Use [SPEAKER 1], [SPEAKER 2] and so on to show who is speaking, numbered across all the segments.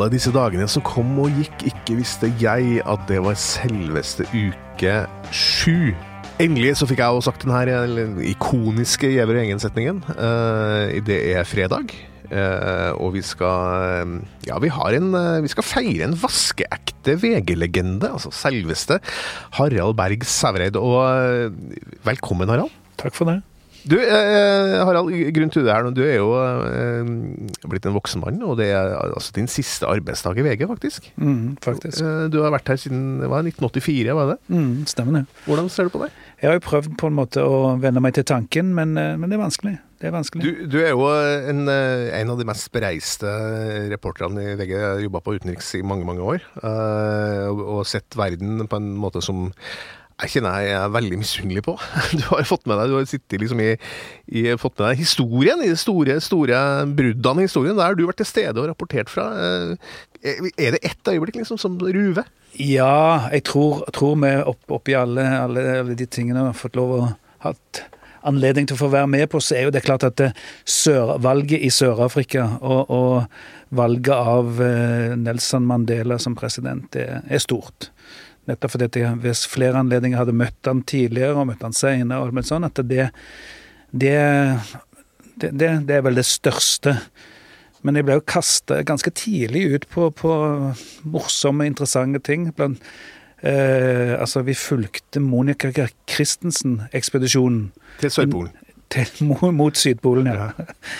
[SPEAKER 1] alle disse dagene som kom og gikk, ikke visste jeg at det var selveste uke sju. Endelig så fikk jeg også sagt den her ikoniske Gjever og Gjengen-setningen. Uh, det er fredag. Uh, og vi skal Ja, vi en Vi skal feire en vaskeekte VG-legende. Altså selveste Harald Berg Sævreid. Og velkommen, Harald.
[SPEAKER 2] Takk for det.
[SPEAKER 1] Du, eh, Harald, grunn til det her, nå. du er jo eh, blitt en voksen mann, og det er altså din siste arbeidsdag i VG, faktisk.
[SPEAKER 2] Mm, faktisk.
[SPEAKER 1] Eh, du har vært her siden hva, 1984, var det?
[SPEAKER 2] Mm, stemmer det.
[SPEAKER 1] Hvordan ser du på det?
[SPEAKER 2] Jeg har jo prøvd på en måte å venne meg til tanken, men, eh, men det er vanskelig. Det er vanskelig.
[SPEAKER 1] Du, du er jo en, eh, en, av de mest bereiste reporterne i VG. Jeg har jobba på utenriks i mange, mange år, og, og sett verden på en måte som jeg kjenner jeg er veldig misunnelig på. Du har fått med deg du har liksom i, i, fått med deg historien, i de store, store bruddene i historien. Der har du vært til stede og rapportert fra. Eh, er det ett øyeblikk liksom som ruver?
[SPEAKER 2] Ja, jeg tror, tror vi opp, oppi alle, alle, alle, de tingene har fått lov å ha anledning til å få være med på, så er jo det klart at sør, valget i Sør-Afrika og, og valget av eh, Nelson Mandela som president, det er stort. Nettopp fordi jeg ved flere anledninger hadde møtt han tidligere og møtt han senere. og sånn, at det, det, det, det, er vel det største. Men jeg ble jo kasta ganske tidlig ut på, på morsomme, interessante ting. Blant, eh, altså, vi fulgte Monica Christensen-ekspedisjonen.
[SPEAKER 1] Til Sørpolen?
[SPEAKER 2] Til, mot Sydpolen, ja.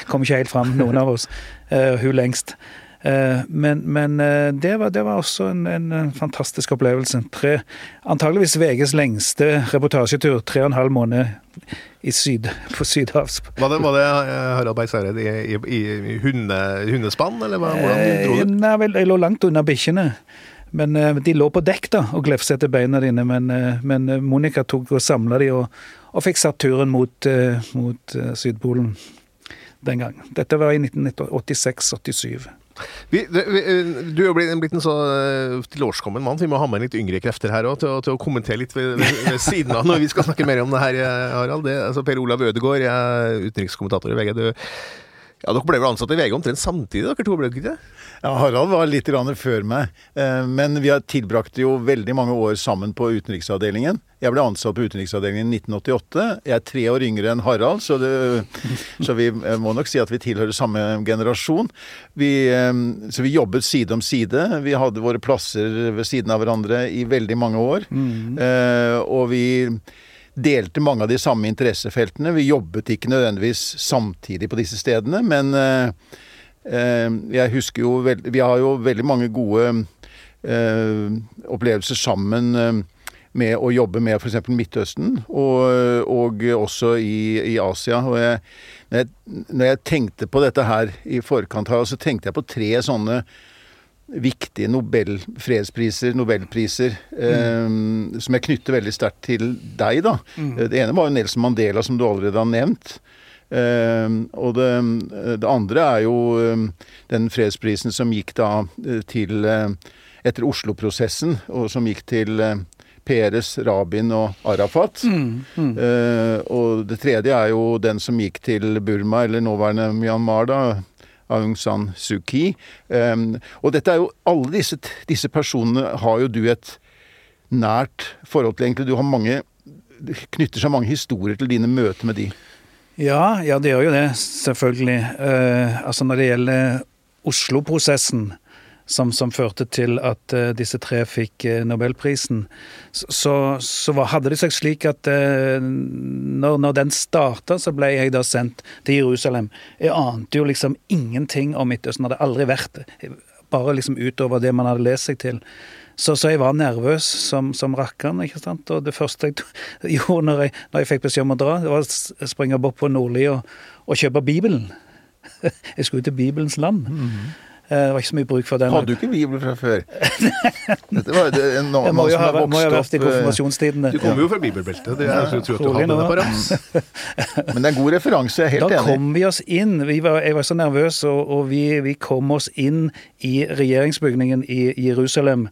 [SPEAKER 2] Kom ikke helt fram, noen av oss. Eh, hun lengst. Eh, men, men eh, det, var, det, var, også en, en fantastisk opplevelse. Tre, antageligvis VGs lengste reportasjetur. Tre og en halv måned i syd, på Sydhavs.
[SPEAKER 1] Var det, var det eh, Harald Berg Særed i, i, i hunde, hundespann, eller hvordan dro du?
[SPEAKER 2] Nei, vel, jeg lå langt unna bikkjene. Men de lå på dekk da, og glefset etter beina dine, men, men Monica tok og samla de og, og, fikk satt turen mot, mot Sydpolen den gang. Dette var i 1986-87.
[SPEAKER 1] Vi, vi, du er jo blitt, en så uh, tilårskommen mann, så vi må ha med litt yngre krefter her òg, til, til, å kommentere litt ved, ved, siden av når vi skal snakke mer om det her, eh, Harald. Det, altså per Olav Ødegaard, utenrikskommentator i VG. Du, ja, Dere ble vel ansatt i VG omtrent samtidig, dere to? ble ikke det?
[SPEAKER 3] Ja, Harald var litt før meg. Eh, men vi har tilbrakt jo veldig mange år sammen på utenriksavdelingen. Jeg ble ansatt på utenriksavdelingen i 1988. Jeg er tre år yngre enn Harald, så, det, så vi eh, må nok si at vi tilhører samme generasjon. Vi, eh, så vi jobbet side om side. Vi hadde våre plasser ved siden av hverandre i veldig mange år. Mm. Og vi delte mange av de samme interessefeltene. Vi jobbet ikke nødvendigvis samtidig på disse stedene, men eh, eh, jeg husker jo Vi har jo veldig mange gode eh, opplevelser sammen med å jobbe med f.eks. Midtøsten, og, og også i, i, Asia. Og jeg, når, jeg, når jeg tenkte på dette her i forkant, her, så tenkte jeg på tre sånne viktige Nobel, fredspriser, nobelpriser, mm. eh, som jeg knytter veldig sterkt til deg, da. Mm. Det ene var jo Nelson Mandela, som du allerede har nevnt. Eh, og det, det, andre er jo eh, den fredsprisen som gikk da eh, til eh, Etter Oslo-prosessen, og som gikk til Peres, Rabin og Arafat. Mm, mm. Uh, og det tredje er jo den som gikk til Burma, eller nåværende Myanmar, da, Aung San Suu Kyi. Og dette er jo Alle disse, disse, personene har jo du et nært forhold til, egentlig. Du har mange Det knytter seg mange historier til dine møter med de.
[SPEAKER 2] Ja, ja det gjør jo det, selvfølgelig. Uh, altså når det gjelder Oslo-prosessen, som, som, førte til at uh, disse tre fikk uh, nobelprisen, så, så, hadde det seg slik at uh, når, når, den starta, så ble jeg da sendt til Jerusalem. Jeg ante jo liksom ingenting om Midtøsten, hadde aldri vært det. bare liksom utover det man hadde lest seg til. Så, så jeg var nervøs som, som rakkeren. ikke sant? Og det første jeg gjorde når jeg, når jeg fikk beskjed om å dra, det var å springe bort på Nordli og, og kjøpe Bibelen. Jeg skulle til Bibelens land. Mm -hmm. Eh, det var ikke så mye bruk for den.
[SPEAKER 3] Hadde du ikke bibel fra før? Dette var det, en
[SPEAKER 2] mann må jo ha, må ha vært i eh, konfirmasjonstidene.
[SPEAKER 1] Du kommer jo fra bibelbeltet. Det er jeg tror at du hadde det på rams.
[SPEAKER 3] Men det er en god referanse, jeg er helt
[SPEAKER 2] da
[SPEAKER 3] enig.
[SPEAKER 2] Da kom vi oss inn. Vi var, jeg var så nervøs, og, og vi, vi, kom oss inn i regjeringsbygningen i Jerusalem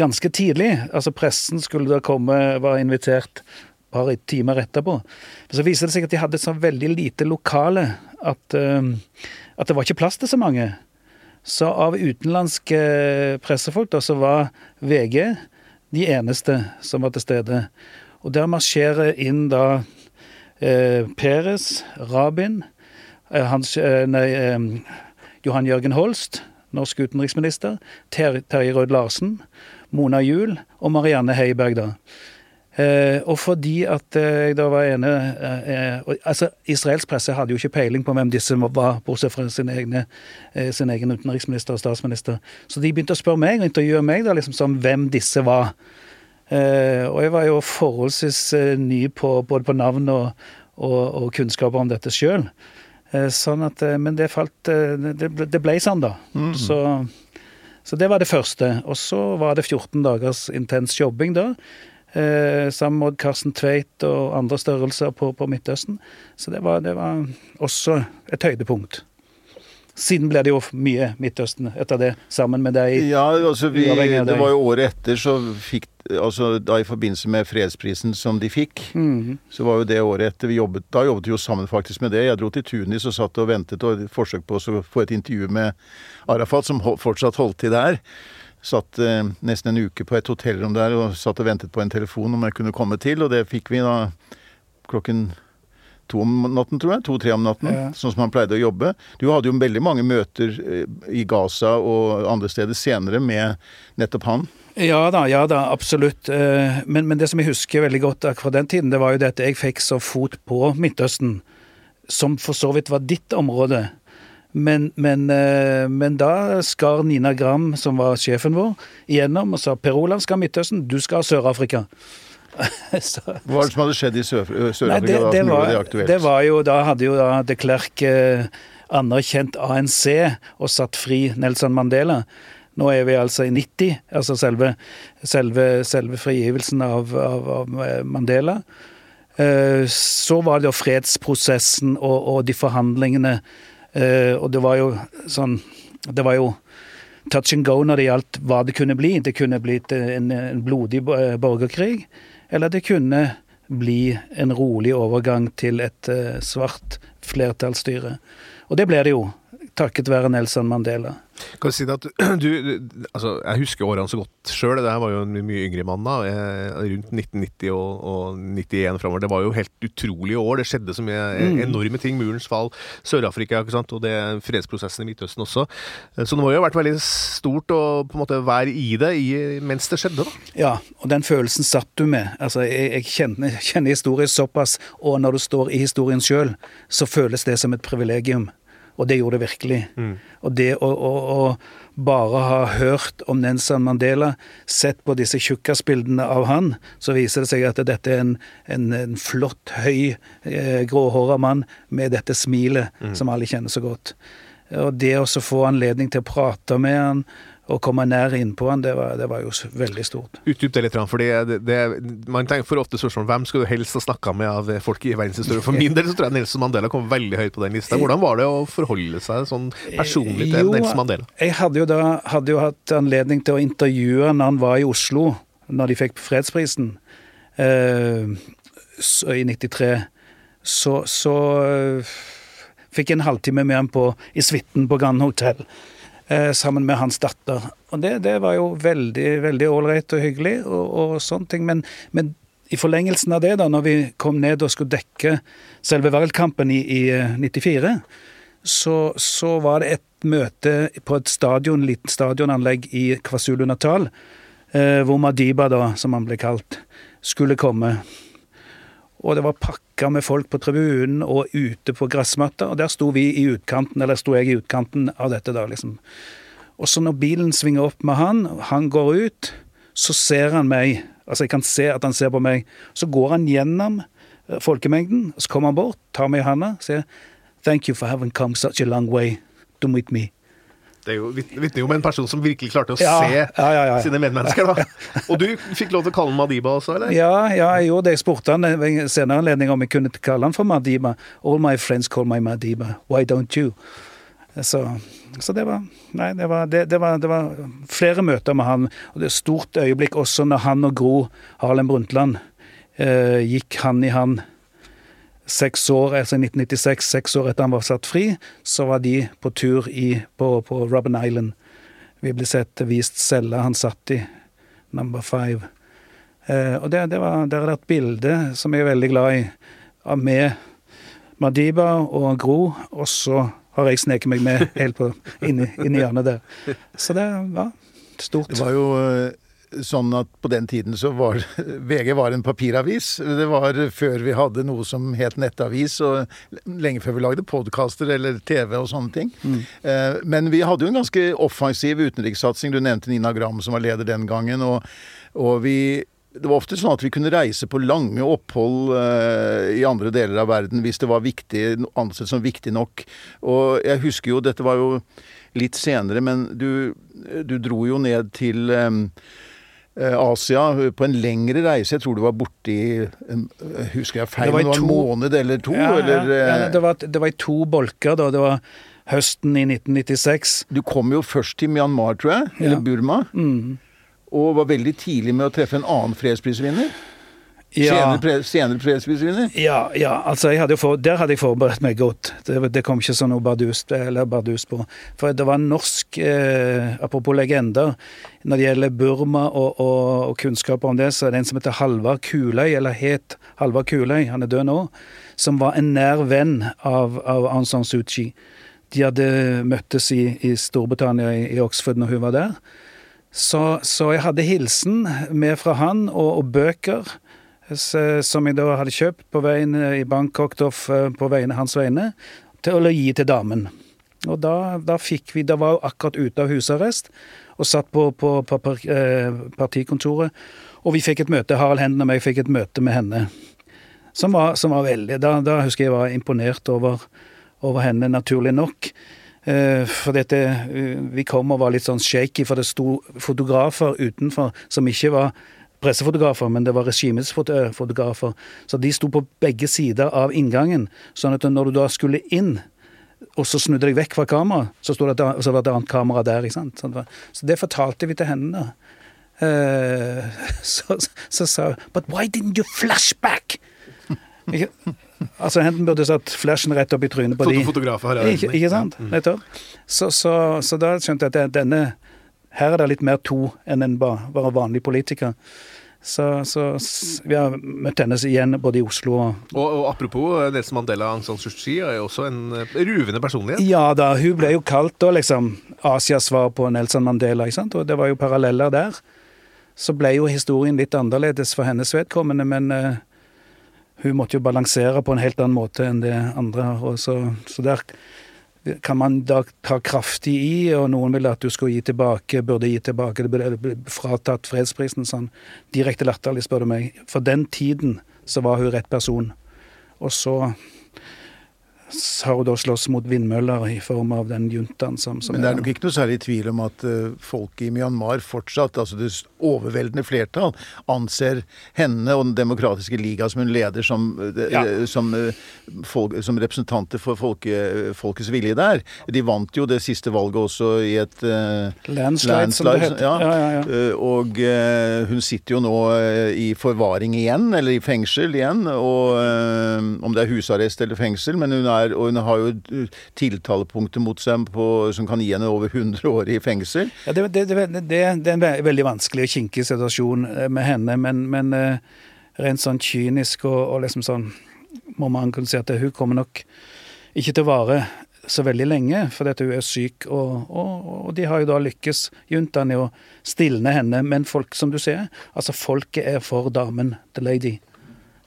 [SPEAKER 2] ganske tidlig. Altså Pressen skulle da komme, var invitert bare timer etterpå. Så viste det seg at de hadde et så veldig lite lokale at, uh, at det var ikke plass til så mange. Så av utenlandske pressefolk da, så var VG de eneste som var til stede. Og der marsjerer inn da eh, Peres, Rabin, eh, hans, eh, nei, eh, Johan Jørgen Holst, norsk utenriksminister, Ter Terje Rød-Larsen, Mona Juel og Marianne Heiberg, da. Eh, og fordi at eh, jeg da var ene eh, altså Israelsk presse hadde jo ikke peiling på hvem disse var, bortsett fra sin, egne, eh, sin egen utenriksminister og statsminister. Så de begynte å spørre meg og intervjue meg da, liksom sånn hvem disse var. Eh, og jeg var jo forholdsvis eh, ny på, både på navn og, og, og kunnskaper om dette sjøl. sånn at Men det falt Det, det ble sånn, da. Mm. Så, så det var det første. Og så var det 14 dagers intens jobbing da eh, sammen med Karsten Tveit og andre størrelser på, på Midtøsten. Så det var, det var, også et høydepunkt. Siden ble det jo mye Midtøsten etter det, sammen med deg.
[SPEAKER 3] Ja, altså vi, det var jo året etter så fikk Altså da i forbindelse med fredsprisen som de fikk, mm. så var jo det året etter vi jobbet Da jobbet vi jo sammen faktisk med det. Jeg dro til Tunis og satt og ventet og forsøk på å få et intervju med Arafat, som fortsatt holdt til der. Satt eh, nesten en uke på et hotellrom der og satt og ventet på en telefon om jeg kunne komme til, og det fikk vi da klokken to om natten, tror jeg. To-tre om natten. Ja. Sånn som han pleide å jobbe. Du hadde jo veldig mange møter eh, i Gaza og andre steder senere med nettopp han.
[SPEAKER 2] Ja da, ja da, absolutt. Eh, men, men det som jeg husker veldig godt fra den tiden, det var jo det at jeg fikk så fot på Midtøsten, som for så vidt var ditt område. Men, men, eh, men, da skar Nina Gram, som var sjefen vår, igjennom og sa Per Olav skal Midtøsten, du skal Sør-Afrika.
[SPEAKER 3] Hva er det som hadde skjedd i Sør-Afrika det,
[SPEAKER 2] det, det, det var jo, Da hadde jo da de Klerk eh, anerkjent ANC og satt fri Nelson Mandela. Nå er vi altså i 90, altså selve, selve, selve frigivelsen av, av, av eh, Mandela. Eh, så var det jo fredsprosessen og, og de forhandlingene og det var jo sånn Det var jo touch and go når det gjaldt hva det kunne bli. Det kunne blitt en, en blodig borgerkrig, eller det kunne bli en rolig overgang til et uh, svart flertallsstyre. Og det ble det jo, takket være Nelson Mandela.
[SPEAKER 1] Kan si at du, altså, Jeg husker årene så godt sjøl. Det her var jo en mye yngre mann da. Rundt 1990 og, og 91 framover. Det var jo helt utrolige år. Det skjedde så mye mm. enorme ting. Murens fall, Sør-Afrika ikke sant? og det fredsprosessen i Midtøsten også. Så det må jo ha vært veldig stort å på en måte være i det i, mens det skjedde. da.
[SPEAKER 2] Ja, og den følelsen satt du med. Altså, Jeg, jeg kjenner, kjenner historien såpass, og når du står i historien sjøl, så føles det som et privilegium. Og det gjorde det virkelig. Mm. Og det å, å, å, bare ha hørt om Nelson Mandela, sett på disse tjukkasbildene av han, så viser det seg at dette er en, en, en flott, høy, eh, gråhåra mann med dette smilet mm. som alle kjenner så godt. Og det å få anledning til å prate med han, å komme nær innpå han, det var, det var jo veldig stort.
[SPEAKER 1] Utdyp det litt, for det, det, man tenker for ofte spørsmål hvem skulle du helst ha snakka med av folk i verdenshistorien. For min del så tror jeg Nelson Mandela kom veldig høyt på den lista. Hvordan var det å forholde seg sånn personlig til jo, Nelson Mandela?
[SPEAKER 2] Jeg hadde jo da hadde jo hatt anledning til å intervjue når han var i Oslo, når de fikk fredsprisen eh, i 93. Så, så øh, fikk jeg en halvtime med han på, i suiten på Grand Hotel eh, sammen med hans datter. Og det, det var jo veldig veldig ålreit og hyggelig, og, og sånne ting. Men, men, i forlengelsen av det, da når vi kom ned og skulle dekke selve valgkampen i, i 94, eh, så, så, var det et møte på et stadion, liten stadionanlegg i KwaZulu-Natal, eh, hvor Madiba, da, som han ble kalt, skulle komme. Og det var pakka med folk på tribunen og ute på gressmatta, og der sto vi i utkanten, eller sto jeg i utkanten av dette, da, liksom. Og så når bilen svinger opp med han, han går ut, så ser han meg. Altså, jeg kan se at han ser på meg. Så går han gjennom eh, folkemengden, så kommer han bort, tar meg i handa, sier Thank you for having come such a long way to meet me.
[SPEAKER 1] Det er jo vitner jo om en person som virkelig klarte å ja, se ja, sine medmennesker. da. Og du fikk lov til å kalle han Madiba også, eller?
[SPEAKER 2] Ja, ja jeg gjorde det. Jeg spurte han ved en senere anledning om jeg kunne kalle han for Madiba. All my friends call my Madiba. Why don't you? Så, så det var Nei, det var, det, det, var, det var, flere møter med han. Og det er et stort øyeblikk også når han og Gro Harlem Brundtland eh, gikk hand i hand seks år, altså 1996, seks år etter han var satt fri, så var de på tur i, på, på Robben Island. Vi ble sett vist cella han satt i, number five. Eh, og det, det var, der er det et bilde som jeg er veldig glad i, av med Madiba og Gro, og så har jeg sneket meg med helt på, inn, inn i hjørnet der. Så det var stort.
[SPEAKER 3] Det var jo eh, sånn at på den tiden så var VG var en papiravis. Det var før vi hadde noe som het nettavis, og lenge før vi lagde podkaster eller TV og sånne ting. Mm. Eh, men vi hadde jo en ganske offensiv utenrikssatsing. Du nevnte Nina Gram, som var leder den gangen. og, og vi det var ofte sånn at vi kunne reise på lange opphold uh, i andre deler av verden hvis det var viktig, ansett som viktig nok. Og jeg husker jo, dette var jo litt senere, men du, du dro jo ned til um, Asia på en lengre reise. Jeg tror du var borti Husker jeg feil? Det var, det var en måned eller to? Ja, eller,
[SPEAKER 2] ja, ja det, var, det, var, i to bolker. da, Det var høsten i 1996.
[SPEAKER 3] Du kom jo først til Myanmar, tror jeg. Eller Burma. Mm. Og var veldig tidlig med å treffe en annen fredsprisvinner. Ja. Senere, fredsprisvinner?
[SPEAKER 2] Ja, ja, altså hadde for, der hadde jeg forberedt meg godt. Det, det kom ikke sånn noe bardus, bardus, på. For det var norsk eh, Apropos legender. Når det gjelder Burma og, og, og, kunnskaper om det, så er det en som heter Halvard Kuløy, eller het Halvard Kuløy, han er død nå, som var en nær venn av, av Aung San Suu Kyi. De hadde møttes i, i Storbritannia, i, i Oxford, når hun var der. Så, så, jeg hadde hilsen med fra han, og, og bøker som jeg da hadde kjøpt på veien i Bangkok på vegne hans vegne, til å gi til damen. Og da, da fikk vi Da var hun akkurat ute av husarrest og satt på, på, på eh, partikontoret. Og vi fikk et møte, Harald Henden og meg fikk et møte med henne. Som var, som var veldig da, da, husker jeg var imponert over, over henne, naturlig nok. Eh, for dette, eh, vi kom og var litt sånn shaky, for det sto fotografer utenfor som ikke var pressefotografer, men det var regimets fotografer. Så de sto på begge sider av inngangen. Sånn at når du da skulle inn, og så snudde deg vekk fra kameraet, så, så var det et annet kamera der. ikke sant? Så det fortalte vi til henne. Uh, så sa hun But why didn't you flash back? altså, Enten burde satt flashen rett opp i trynet på de.
[SPEAKER 1] Fotografer
[SPEAKER 2] har ikke, ikke sant? Nettopp. Så, så, så da skjønte jeg at denne her er det litt mer to enn en bare vanlig politiker. Så, så, vi har møtt henne igjen både i Oslo og
[SPEAKER 1] Og, og Apropos eh, Nelson Mandela Aung San Suu Kyi er jo også en eh, ruvende personlighet.
[SPEAKER 2] Ja da, hun ble jo kalt da liksom Asias svar på Nelson Mandela, ikke sant? og det var jo paralleller der. Så ble jo historien litt annerledes for hennes vedkommende, men uh, hun måtte jo balansere på en helt annen måte enn det andre Og Så, så der kan man da ta kraftig i, og noen vil at du skal gi tilbake, burde gi tilbake, det burde fratatt fredsprisen. sånn Direkte latterlig, spør du meg. For den tiden så var hun rett person. Og så har da slåss mot vindmøller i form av den juntaen som, som
[SPEAKER 3] Men det er nok ikke noe særlig tvil om at uh, folk i Myanmar fortsatt, altså det overveldende flertall, anser henne og Den demokratiske liga som hun leder som, uh, ja. som, uh, folk, som, representanter for folke, folkets vilje der. De vant jo det siste valget også i et
[SPEAKER 2] landslide, som det heter.
[SPEAKER 3] Ja. Ja, ja, og hun sitter jo nå i forvaring igjen, eller i fengsel igjen, og om det er husarrest eller fengsel, men hun er er, og hun har jo tiltalepunkter mot seg på, som kan gi henne over 100 år i fengsel.
[SPEAKER 2] Ja, det, det, det, det, er en veldig vanskelig og kinkig situasjon eh, med henne, men, men eh, rent sånn kynisk og, og, liksom sånn må man kunne si at hun kommer nok ikke til å vare så veldig lenge, fordi at hun er syk. Og, og, og de har jo da lykkes, juntaen, i å stilne henne. Men folk, som du ser, altså folket er for damen, the lady.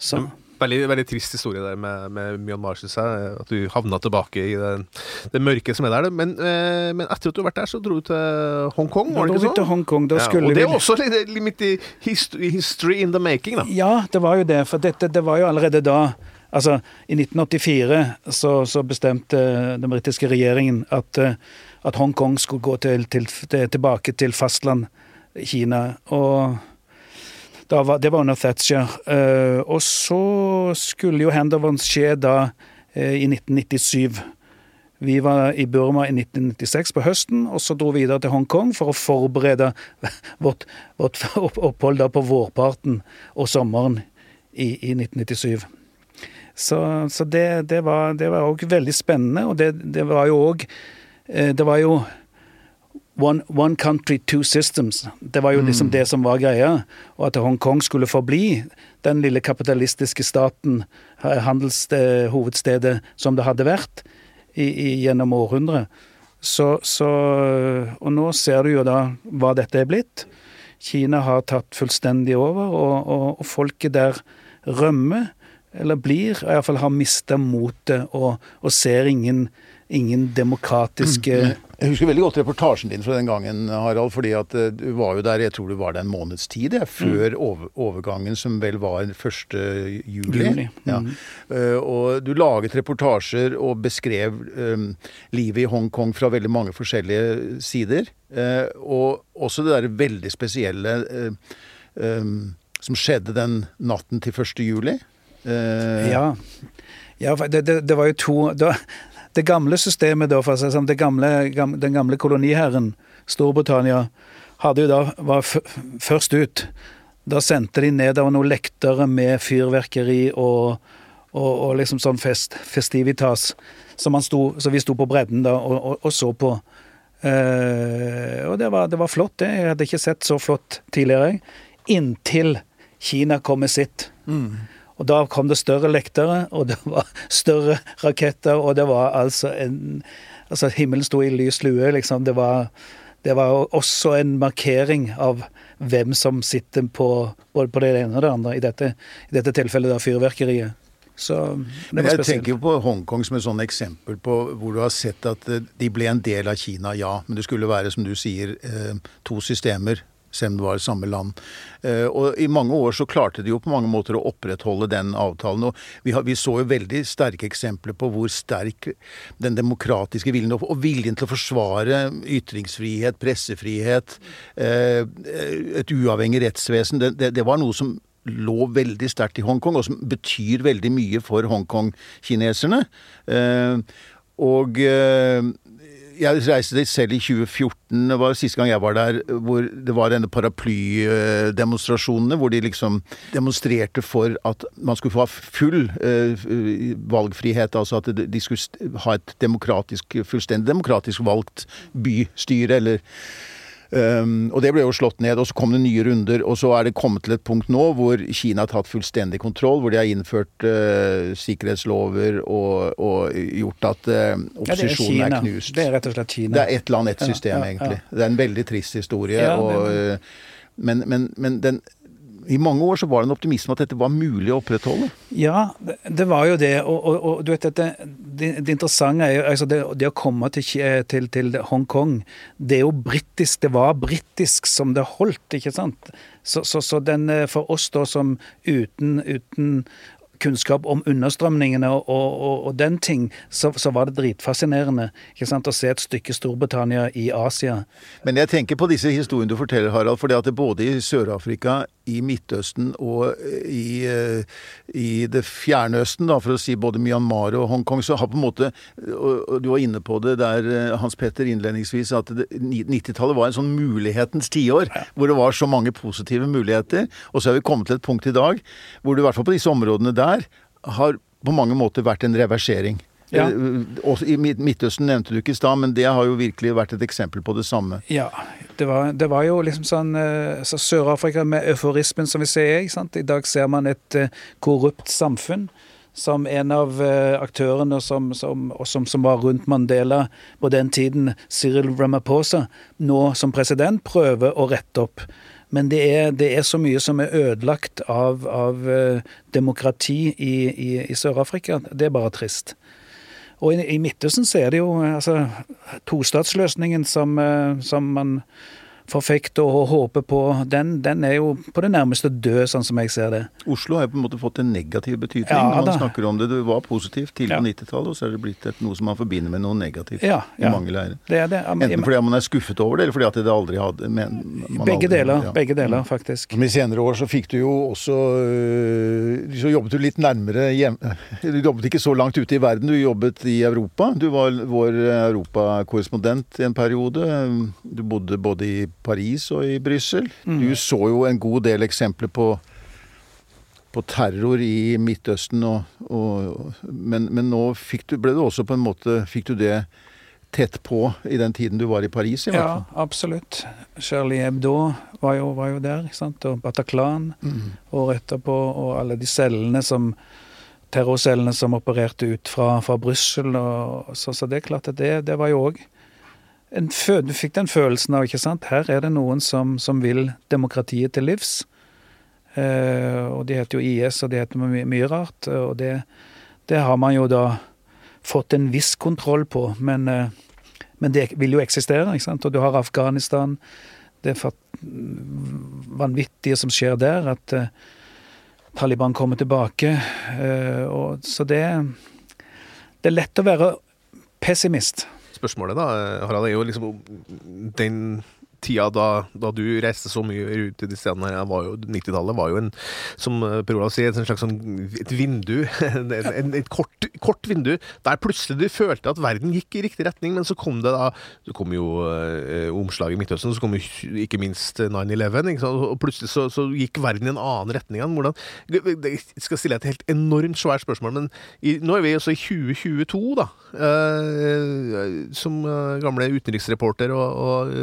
[SPEAKER 2] Så.
[SPEAKER 1] Veldig, veldig trist historie der med, med Myanmar, syns jeg. At du havna tilbake i det, det mørke som er der. Men, eh, men, etter at du har vært der, så dro du til Hongkong, var det ikke sånn?
[SPEAKER 2] Til Hongkong, da
[SPEAKER 1] ja, og det er også litt, litt i history in the making, da.
[SPEAKER 2] Ja, det var jo det. For dette, det var jo allerede da Altså, I 1984 så, så bestemte den britiske regjeringen at, eh, at Hongkong skulle gå til, til, tilbake til fastland Kina. Og var, det var under Thatcher. Uh, og så skulle jo handover skje da uh, i 1997. Vi var i Burma i 1996 på høsten, og så dro vi videre til Hongkong for å forberede vårt, vårt opphold på vårparten og sommeren i, i 1997. Så, så det, det var òg veldig spennende, og det, det var jo òg Det var jo One, one, country, two systems. Det var jo liksom mm. det som var greia. Og at Hongkong skulle forbli den lille kapitalistiske staten, handelshovedstedet, som det hadde vært i, i, gjennom århundret. Så, så, Og nå ser du jo da hva dette er blitt. Kina har tatt fullstendig over, og, og, og folket der rømmer, eller blir, iallfall har mista motet og, og ser ingen ingen demokratiske mm.
[SPEAKER 3] Jeg husker veldig godt reportasjen din fra den gangen, Harald. fordi at eh, du var jo der, jeg tror det var det en måneds tid, jeg, før mm. overgangen, som vel var 1. juli. juli. Ja. Mm. Uh, og du laget reportasjer og beskrev um, livet i Hongkong fra veldig mange forskjellige sider. Uh, og også det derre veldig spesielle uh, um, som skjedde den natten til 1. juli.
[SPEAKER 2] ja. Ja, det, det, det, var jo to da, det gamle systemet, da, for å si sånn, gamle, den gamle koloniherren, Storbritannia, hadde jo da, var først ut. Da sendte de nedover noen lektere med fyrverkeri og, og, og liksom sånn fest, festivitas, som, sto, så vi sto på bredden da og, og så på. Eh, og det var, det var, flott, det. Jeg hadde ikke sett så flott tidligere. Inntil Kina kom med sitt. Mm. Og da kom det større lektere, og det var større raketter, og det var altså en Altså, himmelen sto i lys lue, liksom. Det var, det var også en markering av hvem som sitter på både på det ene og det andre, i dette, i dette tilfellet da fyrverkeriet. Så
[SPEAKER 3] Men Jeg tenker på Hongkong som et sånn eksempel på hvor du har sett at eh, de ble en del av Kina, ja. Men det skulle være, som du sier, eh, to systemer selv om det var samme land. Eh, og I mange år så klarte de jo på mange måter å opprettholde den avtalen. og Vi, har, vi så jo veldig sterke eksempler på hvor sterk den demokratiske viljen og viljen til å forsvare ytringsfrihet, pressefrihet, eh, et uavhengig rettsvesen, det, det, det var noe som lå veldig sterkt i Hongkong, og som betyr veldig mye for Hongkong-kineserne. Eh, og jeg reiste dit selv i 2014. Det var siste gang jeg var der, hvor det var denne paraplydemonstrasjonene. Hvor de liksom demonstrerte for at man skulle få ha full uh, valgfrihet. Altså at de skulle ha et demokratisk, fullstendig demokratisk valgt bystyre, eller Um, og det ble jo slått ned, og så kom det nye runder. Og så er det kommet til et punkt nå hvor Kina har tatt fullstendig kontroll, hvor de har innført uh, sikkerhetslover og, og, gjort at uh, opposisjonen ja, er, er, knust.
[SPEAKER 2] Det er rett og slett Kina.
[SPEAKER 3] Det er ett land, ett system, ja, ja, egentlig. Det er en veldig trist historie. og, uh, men, men, men den i mange år så var det en optimisme at dette var mulig å opprettholde?
[SPEAKER 2] Ja, det, det var jo det. Og, og, og du vet, dette, det, det, interessante er jo altså det, det, å komme til, til, til Hongkong Det er jo britisk. Det var britisk som det holdt, ikke sant? Så, så, så den, eh, for oss da som uten, uten kunnskap om understrømningene og, og, og den ting, så, så, var det dritfascinerende ikke sant, å se et stykke Storbritannia i Asia.
[SPEAKER 3] Men jeg tenker på disse historiene du forteller, Harald. for det at det både i Sør-Afrika, i Midtøsten og i, eh, i, det fjerne Østen, da, for å si både Myanmar og Hongkong, så har på en måte og Du var inne på det der, eh, Hans Petter, innledningsvis, at 90-tallet var en sånn mulighetens tiår. Ja. Hvor det var så mange positive muligheter. Og så er vi kommet til et punkt i dag hvor det i hvert fall på disse områdene der har på mange måter vært en reversering. Ja. Også I Midtøsten nevnte du ikke i stad, men det har jo virkelig vært et eksempel på det samme.
[SPEAKER 2] Ja, det var, det var jo liksom sånn eh, så Sør-Afrika med euforismen som vi ser. ikke sant? I dag ser man et eh, korrupt samfunn. Som en av aktørene som, som, som, som, var rundt Mandela på den tiden, Cyril Ramaphosa, nå som president prøver å rette opp. Men det er, det er, så mye som er ødelagt av, av demokrati i, i, i Sør-Afrika. Det er bare trist. Og i, i Midtøsten så er det jo altså, tostatsløsningen som, eh, som man forfekter og håpe på, den, den, er jo på det nærmeste død, sånn som jeg ser det.
[SPEAKER 3] Oslo har jo på en måte fått en negativ betydning ja, når man snakker om det. Det var positivt tidlig ja. på 90-tallet, og så er det blitt et, noe som man forbinder med noe negativt ja, i mange leirer. Det det. Enten fordi man er skuffet over det, eller fordi at det aldri hadde men,
[SPEAKER 2] Begge aldri, deler, begge deler, faktisk.
[SPEAKER 3] Men I senere år så fikk du jo også øh, Så jobbet du litt nærmere hjem... Du jobbet ikke så langt ute i verden, du jobbet i Europa. Du var vår europakorrespondent i en periode. Du bodde både i Paris og i Brussel. Mm. Du så jo en god del eksempler på på terror i Midtøsten. Og, og, men, men, nå du, ble du også på en måte Fikk du det tett på i den tiden du var i Paris? i hvert fall?
[SPEAKER 2] Ja, absolutt. Charlie Hebdo var jo, var jo der, ikke sant? og Bataclan mm. året etterpå, og alle de cellene som terrorcellene som opererte ut fra, fra Brussel. Så, så, det er klart at det, det var jo òg Du fikk den følelsen av, ikke sant, her er det noen som, som vil demokratiet til livs. Eh, og de heter jo IS, og de heter mye, mye rart. Og det, det, har man jo da fått en viss kontroll på, men, eh, men det vil jo eksistere, ikke sant. Og du har Afghanistan. Det er vanvittige som skjer der. at eh, Taliban kommer tilbake. Eh, og, så det, det er lett å være pessimist.
[SPEAKER 1] Spørsmålet da, Harald, er jo liksom den tida da, da, du reiste så mye ut til de stedene her, var jo 90-tallet var jo en, som eh, Per Olav sier, et slags sånn, et vindu. En, et kort, kort, vindu der plutselig du følte at verden gikk i riktig retning, men så kom det da Så kom jo eh, omslaget i Midtøsten, så kom jo ikke minst 9-11, og plutselig så, så, gikk verden i en annen retning igjen. Hvordan Jeg skal stille et helt enormt svært spørsmål, men i, nå er vi også i 2022, da. Eh, som eh, gamle utenriksreporter og, og,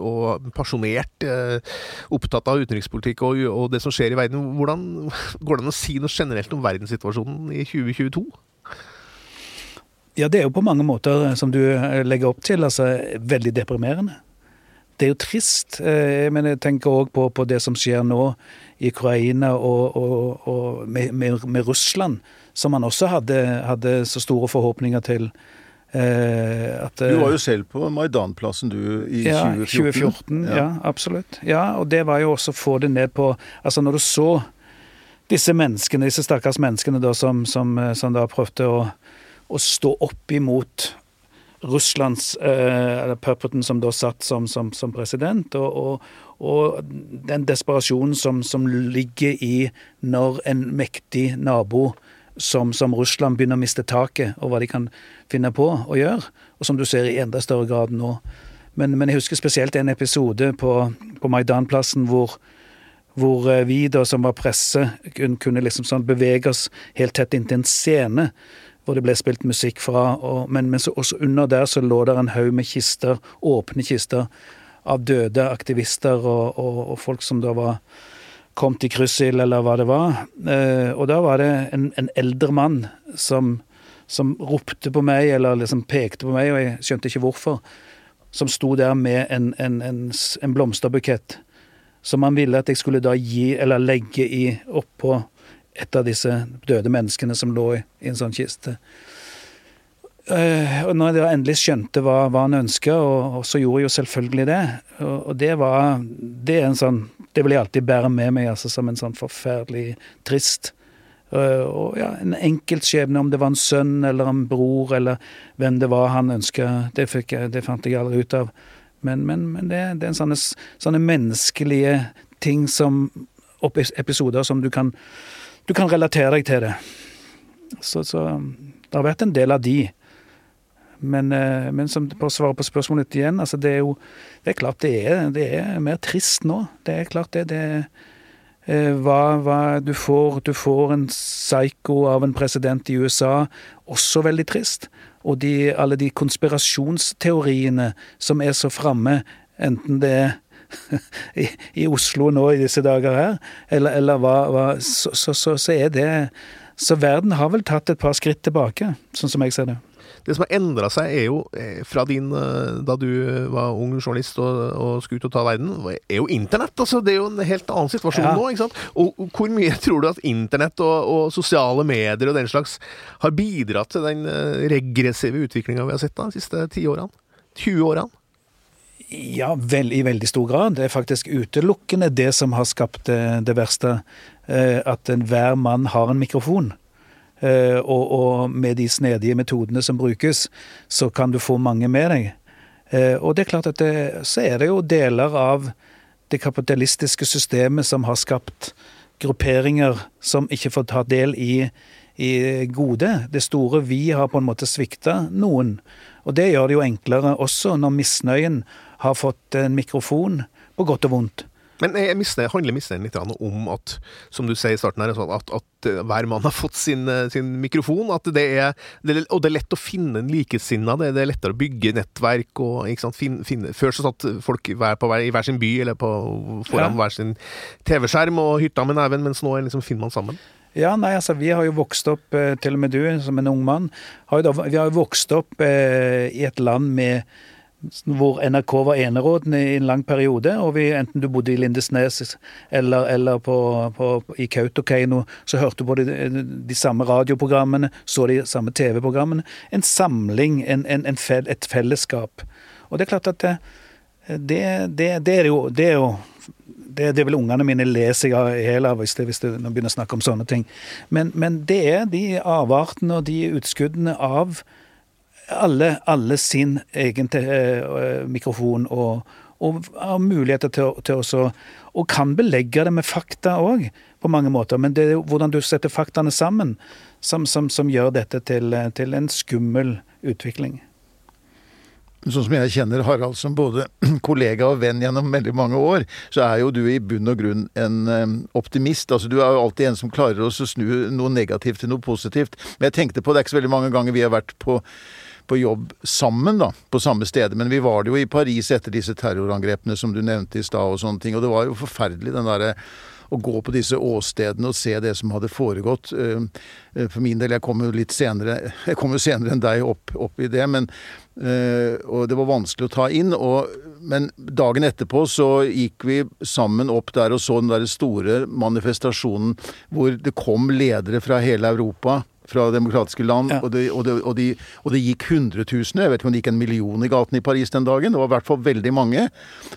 [SPEAKER 1] og og pasjonert eh, opptatt av utenrikspolitikk og, og, det som skjer i verden. Hvordan Går det an å si noe generelt om verdenssituasjonen i 2022?
[SPEAKER 2] Ja, det er jo på mange måter, som du eh, legger opp til, altså veldig deprimerende. Det er jo trist. Eh, men jeg tenker òg på, på, det som skjer nå i Ukraina og, og, og med, med, med, Russland, som man også hadde, hadde så store forhåpninger til.
[SPEAKER 3] Eh, at, du var jo selv på Maidanplassen du i ja, 2014.
[SPEAKER 2] 2014 ja. ja. absolutt. Ja, og det var jo også å få det ned på Altså, når du så disse menneskene, disse stakkars menneskene da, som, som, eh, som da prøvde å, å, stå opp imot Russlands eh, eller Puppeten som da satt som, som, som president, og, og, og, den desperasjonen som, som ligger i når en mektig nabo som, som, Russland begynner å miste taket, og hva de kan finne på å gjøre. Og som du ser i enda større grad nå. Men, men jeg husker spesielt en episode på, på Maidanplassen hvor, hvor eh, vi da som var presse, kunne liksom sånn bevege oss helt tett inntil en scene hvor det ble spilt musikk fra. Og, men, men så, også under der så lå det en haug med kister, åpne kister, av døde aktivister og, og, og folk som da var kom til kryssild, eller hva det var. Eh, og da var det en, en eldre mann som, som, ropte på meg, eller liksom pekte på meg, og jeg skjønte ikke hvorfor, som sto der med en, en, en blomsterbukett som han ville at jeg skulle da gi, eller legge i oppå et av disse døde menneskene som lå i, i en sånn kiste. Uh, og når jeg endelig skjønte hva, hva han ønska, og, og, så gjorde jeg jo selvfølgelig det. Og, og, det var Det er en sånn Det vil jeg alltid bære med meg altså, som en sånn forferdelig trist uh, Og ja, en enkeltskjebne, om det var en sønn eller en bror eller hvem det var han ønska, det, det, fant jeg aldri ut av. Men, men, men det, det, er en sånne, sånne menneskelige ting som Episoder som du kan Du kan relatere deg til det. Så, så det har vært en del av de. Men, eh, men som, på å svare på spørsmålet igjen, altså det er jo Det er klart det er, det er mer trist nå. Det er klart det. det eh, hva, hva, du, får, du får en psycho av en president i USA, også veldig trist. Og de, alle de konspirasjonsteoriene som er så framme, enten det er i, i, Oslo nå i disse dager her, eller, eller hva, hva så, så, så, så er det Så verden har vel tatt et par skritt tilbake, sånn som jeg ser det.
[SPEAKER 1] Det som har endra seg, er jo eh, fra din eh, Da du var ung journalist og, og skulle ut og ta verden, er jo internett. altså Det er jo en helt annen situasjon ja. nå. ikke sant? Og hvor mye tror du at internett og, og, sosiale medier og den slags har bidratt til den eh, regressive utviklinga vi har sett da, de siste ti årene? 20 årene?
[SPEAKER 2] Ja, vel, i veldig stor grad. Det er faktisk utelukkende det som har skapt det, det verste. At enhver mann har en mikrofon. Eh, og, og, med de snedige metodene som brukes, så kan du få mange med deg. Eh, og det er klart at det, så er det jo deler av det kapitalistiske systemet som har skapt grupperinger som ikke får ta del i, i gode. Det store vi har på en måte svikta noen. Og det gjør det jo enklere også når misnøyen har fått en mikrofon, på godt og vondt.
[SPEAKER 1] Men jeg misner, handler misnøyen litt om at, som du sier i starten her, altså at, at hver mann har fått sin, sin mikrofon. At det er, det er, og det er lett å finne en likesinna. Det, det, er lettere å bygge nettverk. Og, finne, finne, før så satt folk hver hver, i hver sin by eller på, foran ja. hver sin TV-skjerm og hytta med neven, mens nå liksom finner man sammen.
[SPEAKER 2] Ja, nei, altså Vi har jo vokst opp, eh, til og med du som en ung mann, har jo da, vi har jo vokst opp eh, i et land med hvor NRK var enerådende i en lang periode. og vi, Enten du bodde i Lindesnes eller, eller på, på, i Kautokeino, så hørte du på de, de, samme radioprogrammene, så de samme TV-programmene. En samling, en, en, en fel, et fellesskap. Og det er klart at det, det, det, det er jo, det er jo det, det vil ungene mine leser seg i hjel av hvis, det, begynner å snakke om sånne ting. Men, men det er de avartene og de utskuddene av alle, alle sin egen uh, mikrofon og, og har muligheter til, til å Og kan belegge det med fakta òg, på mange måter. Men det er hvordan du setter faktaene sammen, som, som, som gjør dette til, til en skummel utvikling.
[SPEAKER 3] Sånn som jeg kjenner Harald som både kollega og venn gjennom veldig mange år, så er jo du i bunn og grunn en optimist. Altså Du er jo alltid en som klarer å snu noe negativt til noe positivt. Men jeg tenkte på, det er ikke så veldig mange ganger vi har vært på, på jobb sammen, da, på samme sted. Men vi var det jo i Paris etter disse terrorangrepene som du nevnte i stad og sånne ting. Og det var jo forferdelig, den derre å gå på disse åstedene og se det som hadde foregått. Eh, eh, for min del, jeg kom jo litt senere jeg kom jo senere enn deg opp, opp i det, men Uh, og det var vanskelig å ta inn. Og, men dagen etterpå så gikk vi sammen opp der og så den der store manifestasjonen hvor det kom ledere fra hele Europa. Fra demokratiske land, ja. og, det, og, det, og, de, og, det, gikk hundretusener. Jeg vet ikke om det gikk en million i gaten i Paris den dagen. Det var i hvert fall veldig mange.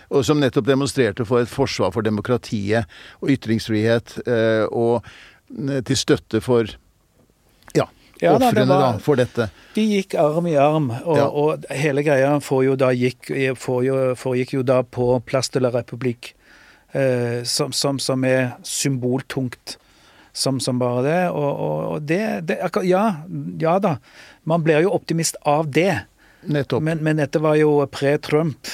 [SPEAKER 3] Og som nettopp demonstrerte for et forsvar for demokratiet og ytringsfrihet. eh, og uh, til støtte for ja, ofrene da, for dette.
[SPEAKER 2] De gikk arm i arm, og, ja. og hele greia jo da, gikk, foregikk jo da på Place de la République, eh, som, som, som, er symboltungt som, som bare det. Og, og det, det, ja, ja da, man blir jo optimist av det.
[SPEAKER 3] Nettopp.
[SPEAKER 2] Men, men dette var jo pre-Trump.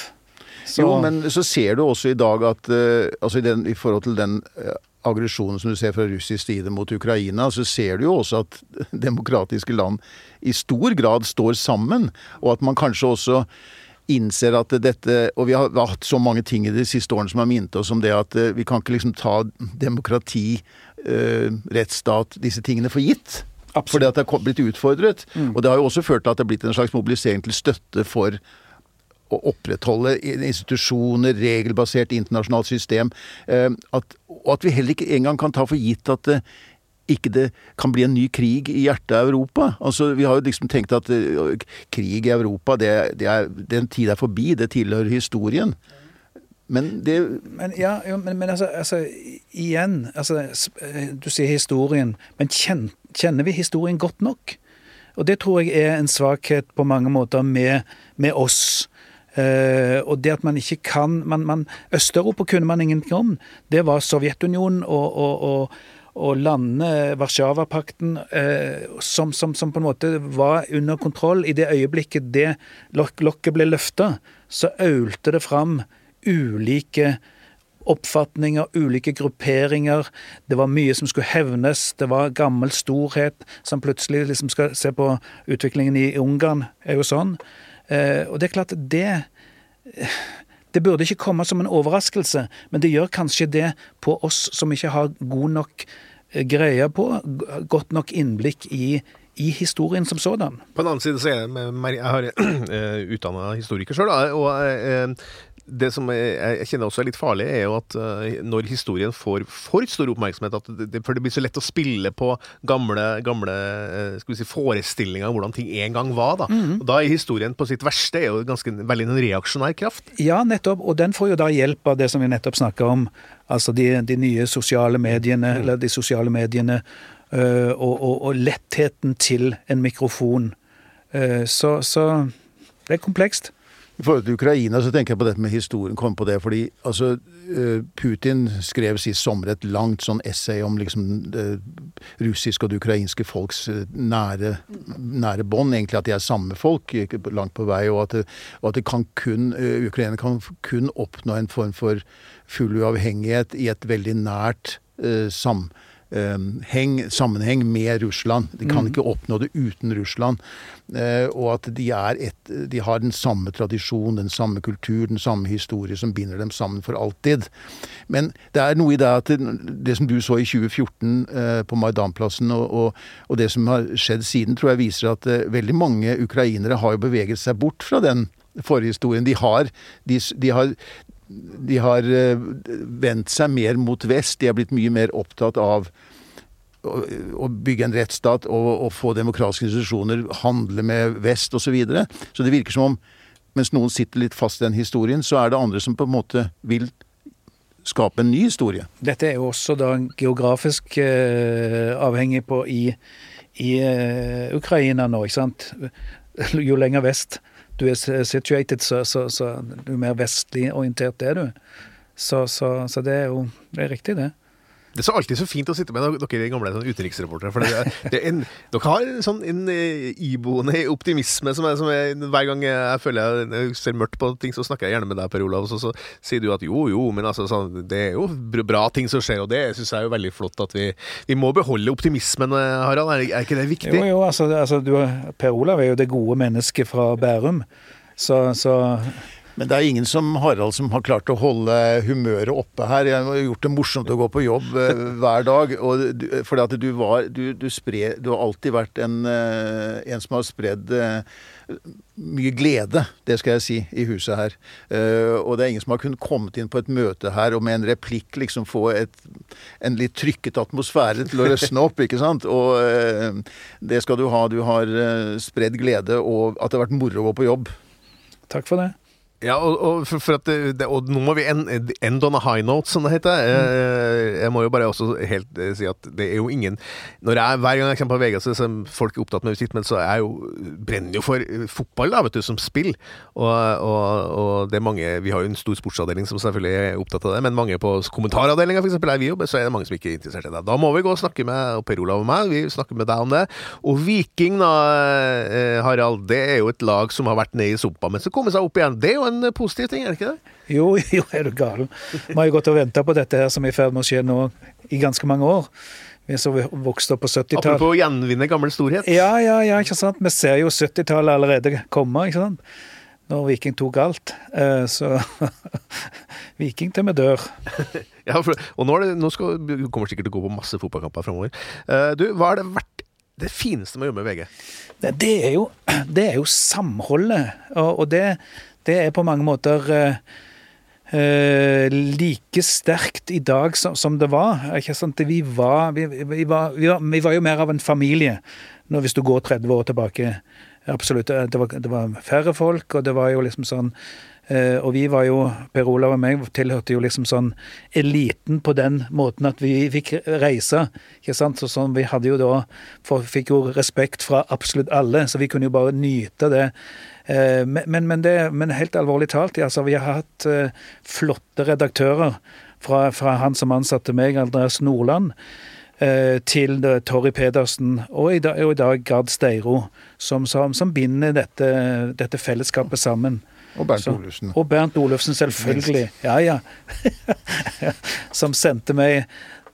[SPEAKER 3] Jo, men så ser du også i dag at uh, altså i, den, i, forhold til den uh, aggresjonen som du ser fra russisk side mot Ukraina, så ser du jo også at demokratiske land i stor grad står sammen, og at man kanskje også innser at dette Og vi har hatt så mange ting i de siste årene som har minnet oss om det at eh, vi kan ikke liksom ta demokrati, eh, rettsstat, disse tingene for gitt. Absolutt. Fordi at det har blitt utfordret. Mm. Og det har jo også ført til at det har blitt en slags mobilisering til støtte for å opprettholde institusjoner, regelbasert internasjonalt system. Eh, at, og at vi heller ikke engang kan ta for gitt at det ikke det kan bli en ny krig i hjertet av Europa. Altså, Vi har jo liksom tenkt at uh, krig i Europa, det, det er, den tid er forbi. Det tilhører historien. Men det
[SPEAKER 2] Men, ja, jo, men, men altså, altså, igjen altså, Du sier historien. Men kjenner, vi historien godt nok? Og det tror jeg er en svakhet på mange måter med, med oss. Uh, og det at man ikke kan man, man, Øst-Europa kunne man ingenting om. Det var Sovjetunionen og, og, og, og landene, Warszawapakten, uh, som, som, som, på en måte var under kontroll. I det øyeblikket det lok lokket ble løfta, så aulte det fram ulike oppfatninger, ulike grupperinger. Det var mye som skulle hevnes. Det var gammel storhet som plutselig liksom skal se på utviklingen i Ungarn, er jo sånn. Eh, og det er klart, det det burde ikke komme som en overraskelse, men det gjør kanskje det på oss som ikke har god nok eh, greie på, godt nok innblikk i, i historien som sådan.
[SPEAKER 1] På den annen side så er jeg, jeg har uh, utdanna historiker sjøl, og det som jeg, kjenner også er litt farlig, er jo at uh, når historien får for stor oppmerksomhet, at det, for det blir så lett å spille på gamle, gamle uh, vi si, forestillinger om hvordan ting en gang var. Da mm. og da er historien på sitt verste er jo ganske veldig en reaksjonær kraft.
[SPEAKER 2] Ja, nettopp. Og den får jo da hjelp av det som vi nettopp snakka om. Altså de, de, nye sosiale mediene, mm. eller de sosiale mediene, uh, og, og, og, lettheten til en mikrofon. så, så det er komplekst.
[SPEAKER 3] I forhold til Ukraina så tenker jeg på dette med historien. Kom på det, fordi altså, eh, Putin skrev sist sommer et langt sånn essay om liksom det russiske og det ukrainske folks eh, nære, nære bånd. Egentlig at de er samme folk langt på vei, og at, det, og at det kan kun, Ukraina kan kun oppnå en form for full uavhengighet i et veldig nært uh, sam, heng, sammenheng med Russland. De kan mm. ikke oppnå det uten Russland. Eh, og at de, et, de, har den samme tradisjon, den samme kultur, den samme historie som binder dem sammen for alltid. Men det er noe i det at det, det som du så i 2014 eh, på Maidanplassen, og, og, og, det som har skjedd siden, tror jeg viser at eh, veldig mange ukrainere har jo beveget seg bort fra den forhistorien. De har, de, de har de har eh, vendt seg mer mot vest. De har blitt mye mer opptatt av å bygge en rettsstat og, og få demokratiske institusjoner, handle med vest osv. Så, videre. så det virker som om mens noen sitter litt fast i den historien, så er det andre som på en måte vil skape en ny historie.
[SPEAKER 2] Dette er jo også da geografisk eh, avhengig på i, i eh, Ukraina nå, ikke sant. Jo lenger vest du er situated, så, så, så du er mer vestlig orientert, det er du. Så, så, det er jo det er riktig, det.
[SPEAKER 1] Det er så alltid så fint å sitte med dere gamle sånn utenriksreportere. For det, det en, dere har en sånn en eh, iboende optimisme som, er, som er, Hver gang jeg føler jeg ser mørkt på ting, så snakker jeg gjerne med deg, Per Olav. Så, så sier du at jo, jo, men altså, sånn, det er jo bra ting som skjer, og det syns jeg er jo veldig flott at vi, vi må beholde optimismen, eh, Harald. Er, er ikke det viktig?
[SPEAKER 2] Jo, jo, altså, altså du, Per Olav er jo det gode mennesket fra Bærum. Så, så
[SPEAKER 3] men det er ingen som Harald som har klart å holde humøret oppe her. Jeg har gjort det morsomt å gå på jobb eh, hver dag. Og, fordi at du var du, du, spred, du har alltid vært en, eh, en som har spredd eh, mye glede, det skal jeg si, i huset her. Uh, og det er ingen som har kunnet kommet inn på et møte her og med en replikk liksom få et, en litt trykket atmosfære til å røsne opp, ikke sant. Og uh, det skal du ha. Du har uh, spredd glede, og at det har vært moro å gå på jobb.
[SPEAKER 2] Takk for det.
[SPEAKER 1] Ja, og, og, for, for det, og, nå må vi end, end, on a high note, som det heter. Jeg, mm. jeg må jo bare også helt eh, si at det er jo ingen Når jeg, Hver gang jeg kommer på VG, så er folk opptatt med musikk, men så er jeg jo brenner jo for fotball, da, vet du, som spill. Og, og, det er mange Vi har jo en stor sportsavdeling som selvfølgelig er opptatt av det, men mange på kommentaravdelinga, f.eks., der vi jobber, så er det mange som ikke er interessert i det. Da må vi gå og snakke med Per Olav og meg, vi snakker med deg om det. Og Viking, da, eh, Harald, det er jo et lag som har vært nede i sumpa, men så kommer seg opp igjen. Det er jo en positiv ting, er det ikke det?
[SPEAKER 2] Jo, jo, er du gal. Vi har jo gått og venta på dette her som er i ferd med å skje nå i ganske mange år. Vi som vokste opp på 70-tallet.
[SPEAKER 1] Apropos å gjenvinne gammel storhet.
[SPEAKER 2] Ja, ja, ja, ikke sant. Vi ser jo 70-tallet allerede komme, ikke sant. Når Viking tok alt. Eh, så Viking til vi dør.
[SPEAKER 1] ja, for, og nå, det, nå skal, du kommer sikkert til å gå på masse fotballkamper framover. Eh, du, hva har det vært det fineste med å jobbe med VG?
[SPEAKER 2] Det, det, er, jo, det er jo samholdet. Og, og det, det er på mange måter eh, eh, like sterkt i dag som, som det var. Vi var, vi, vi, var, var, vi var, jo mer av en familie når, hvis du går 30 år tilbake. Absolutt. Det var, det færre folk, og det var jo liksom sånn Uh, og vi var jo, Per Olav og meg tilhørte jo liksom sånn eliten på den måten at vi fikk reise. ikke sant? Så sånn, Vi hadde jo da, for, fikk jo respekt fra absolutt alle, så vi kunne jo bare nyte det. Uh, men, men, det, men, helt alvorlig talt, altså, vi har hatt uh, flotte redaktører. Fra, fra, han som ansatte meg, Andreas Nordland, til Torry Pedersen, og i dag, og i dag Gard Steiro, som, som, som binder dette, dette fellesskapet sammen.
[SPEAKER 3] Og Bernt Olufsen.
[SPEAKER 2] Og Bernt Olufsen, selvfølgelig. Ja, ja. Som sendte meg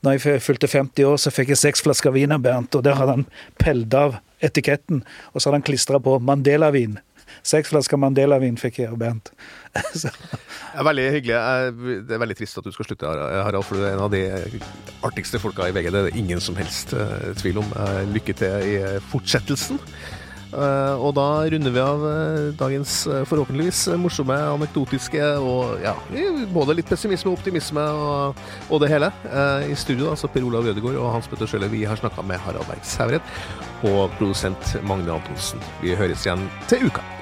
[SPEAKER 2] når jeg fylte 50 år, så fikk jeg seks flasker vin av Bernt, og der hadde han pelt av etiketten, og så hadde han klistra på Mandela-vin. Seks flasker Mandela-vin fikk jeg av Bernt.
[SPEAKER 1] det er veldig hyggelig. Det er veldig trist at du skal slutte, Harald, for du er en av de artigste folka i VG. Det er det ingen som helst eh, tvil om. Eh, lykke til i fortsettelsen. Uh, og da runder vi av uh, dagens forhåpentligvis morsomme, anekdotiske og ja, både litt pessimisme og optimisme og, og det hele. I studio altså Per Olav Ødegaard og Hans Petter Sjøle. Vi har snakka med Harald Berg Sævred og produsent Magne Antonsen. Vi høres igjen til uka.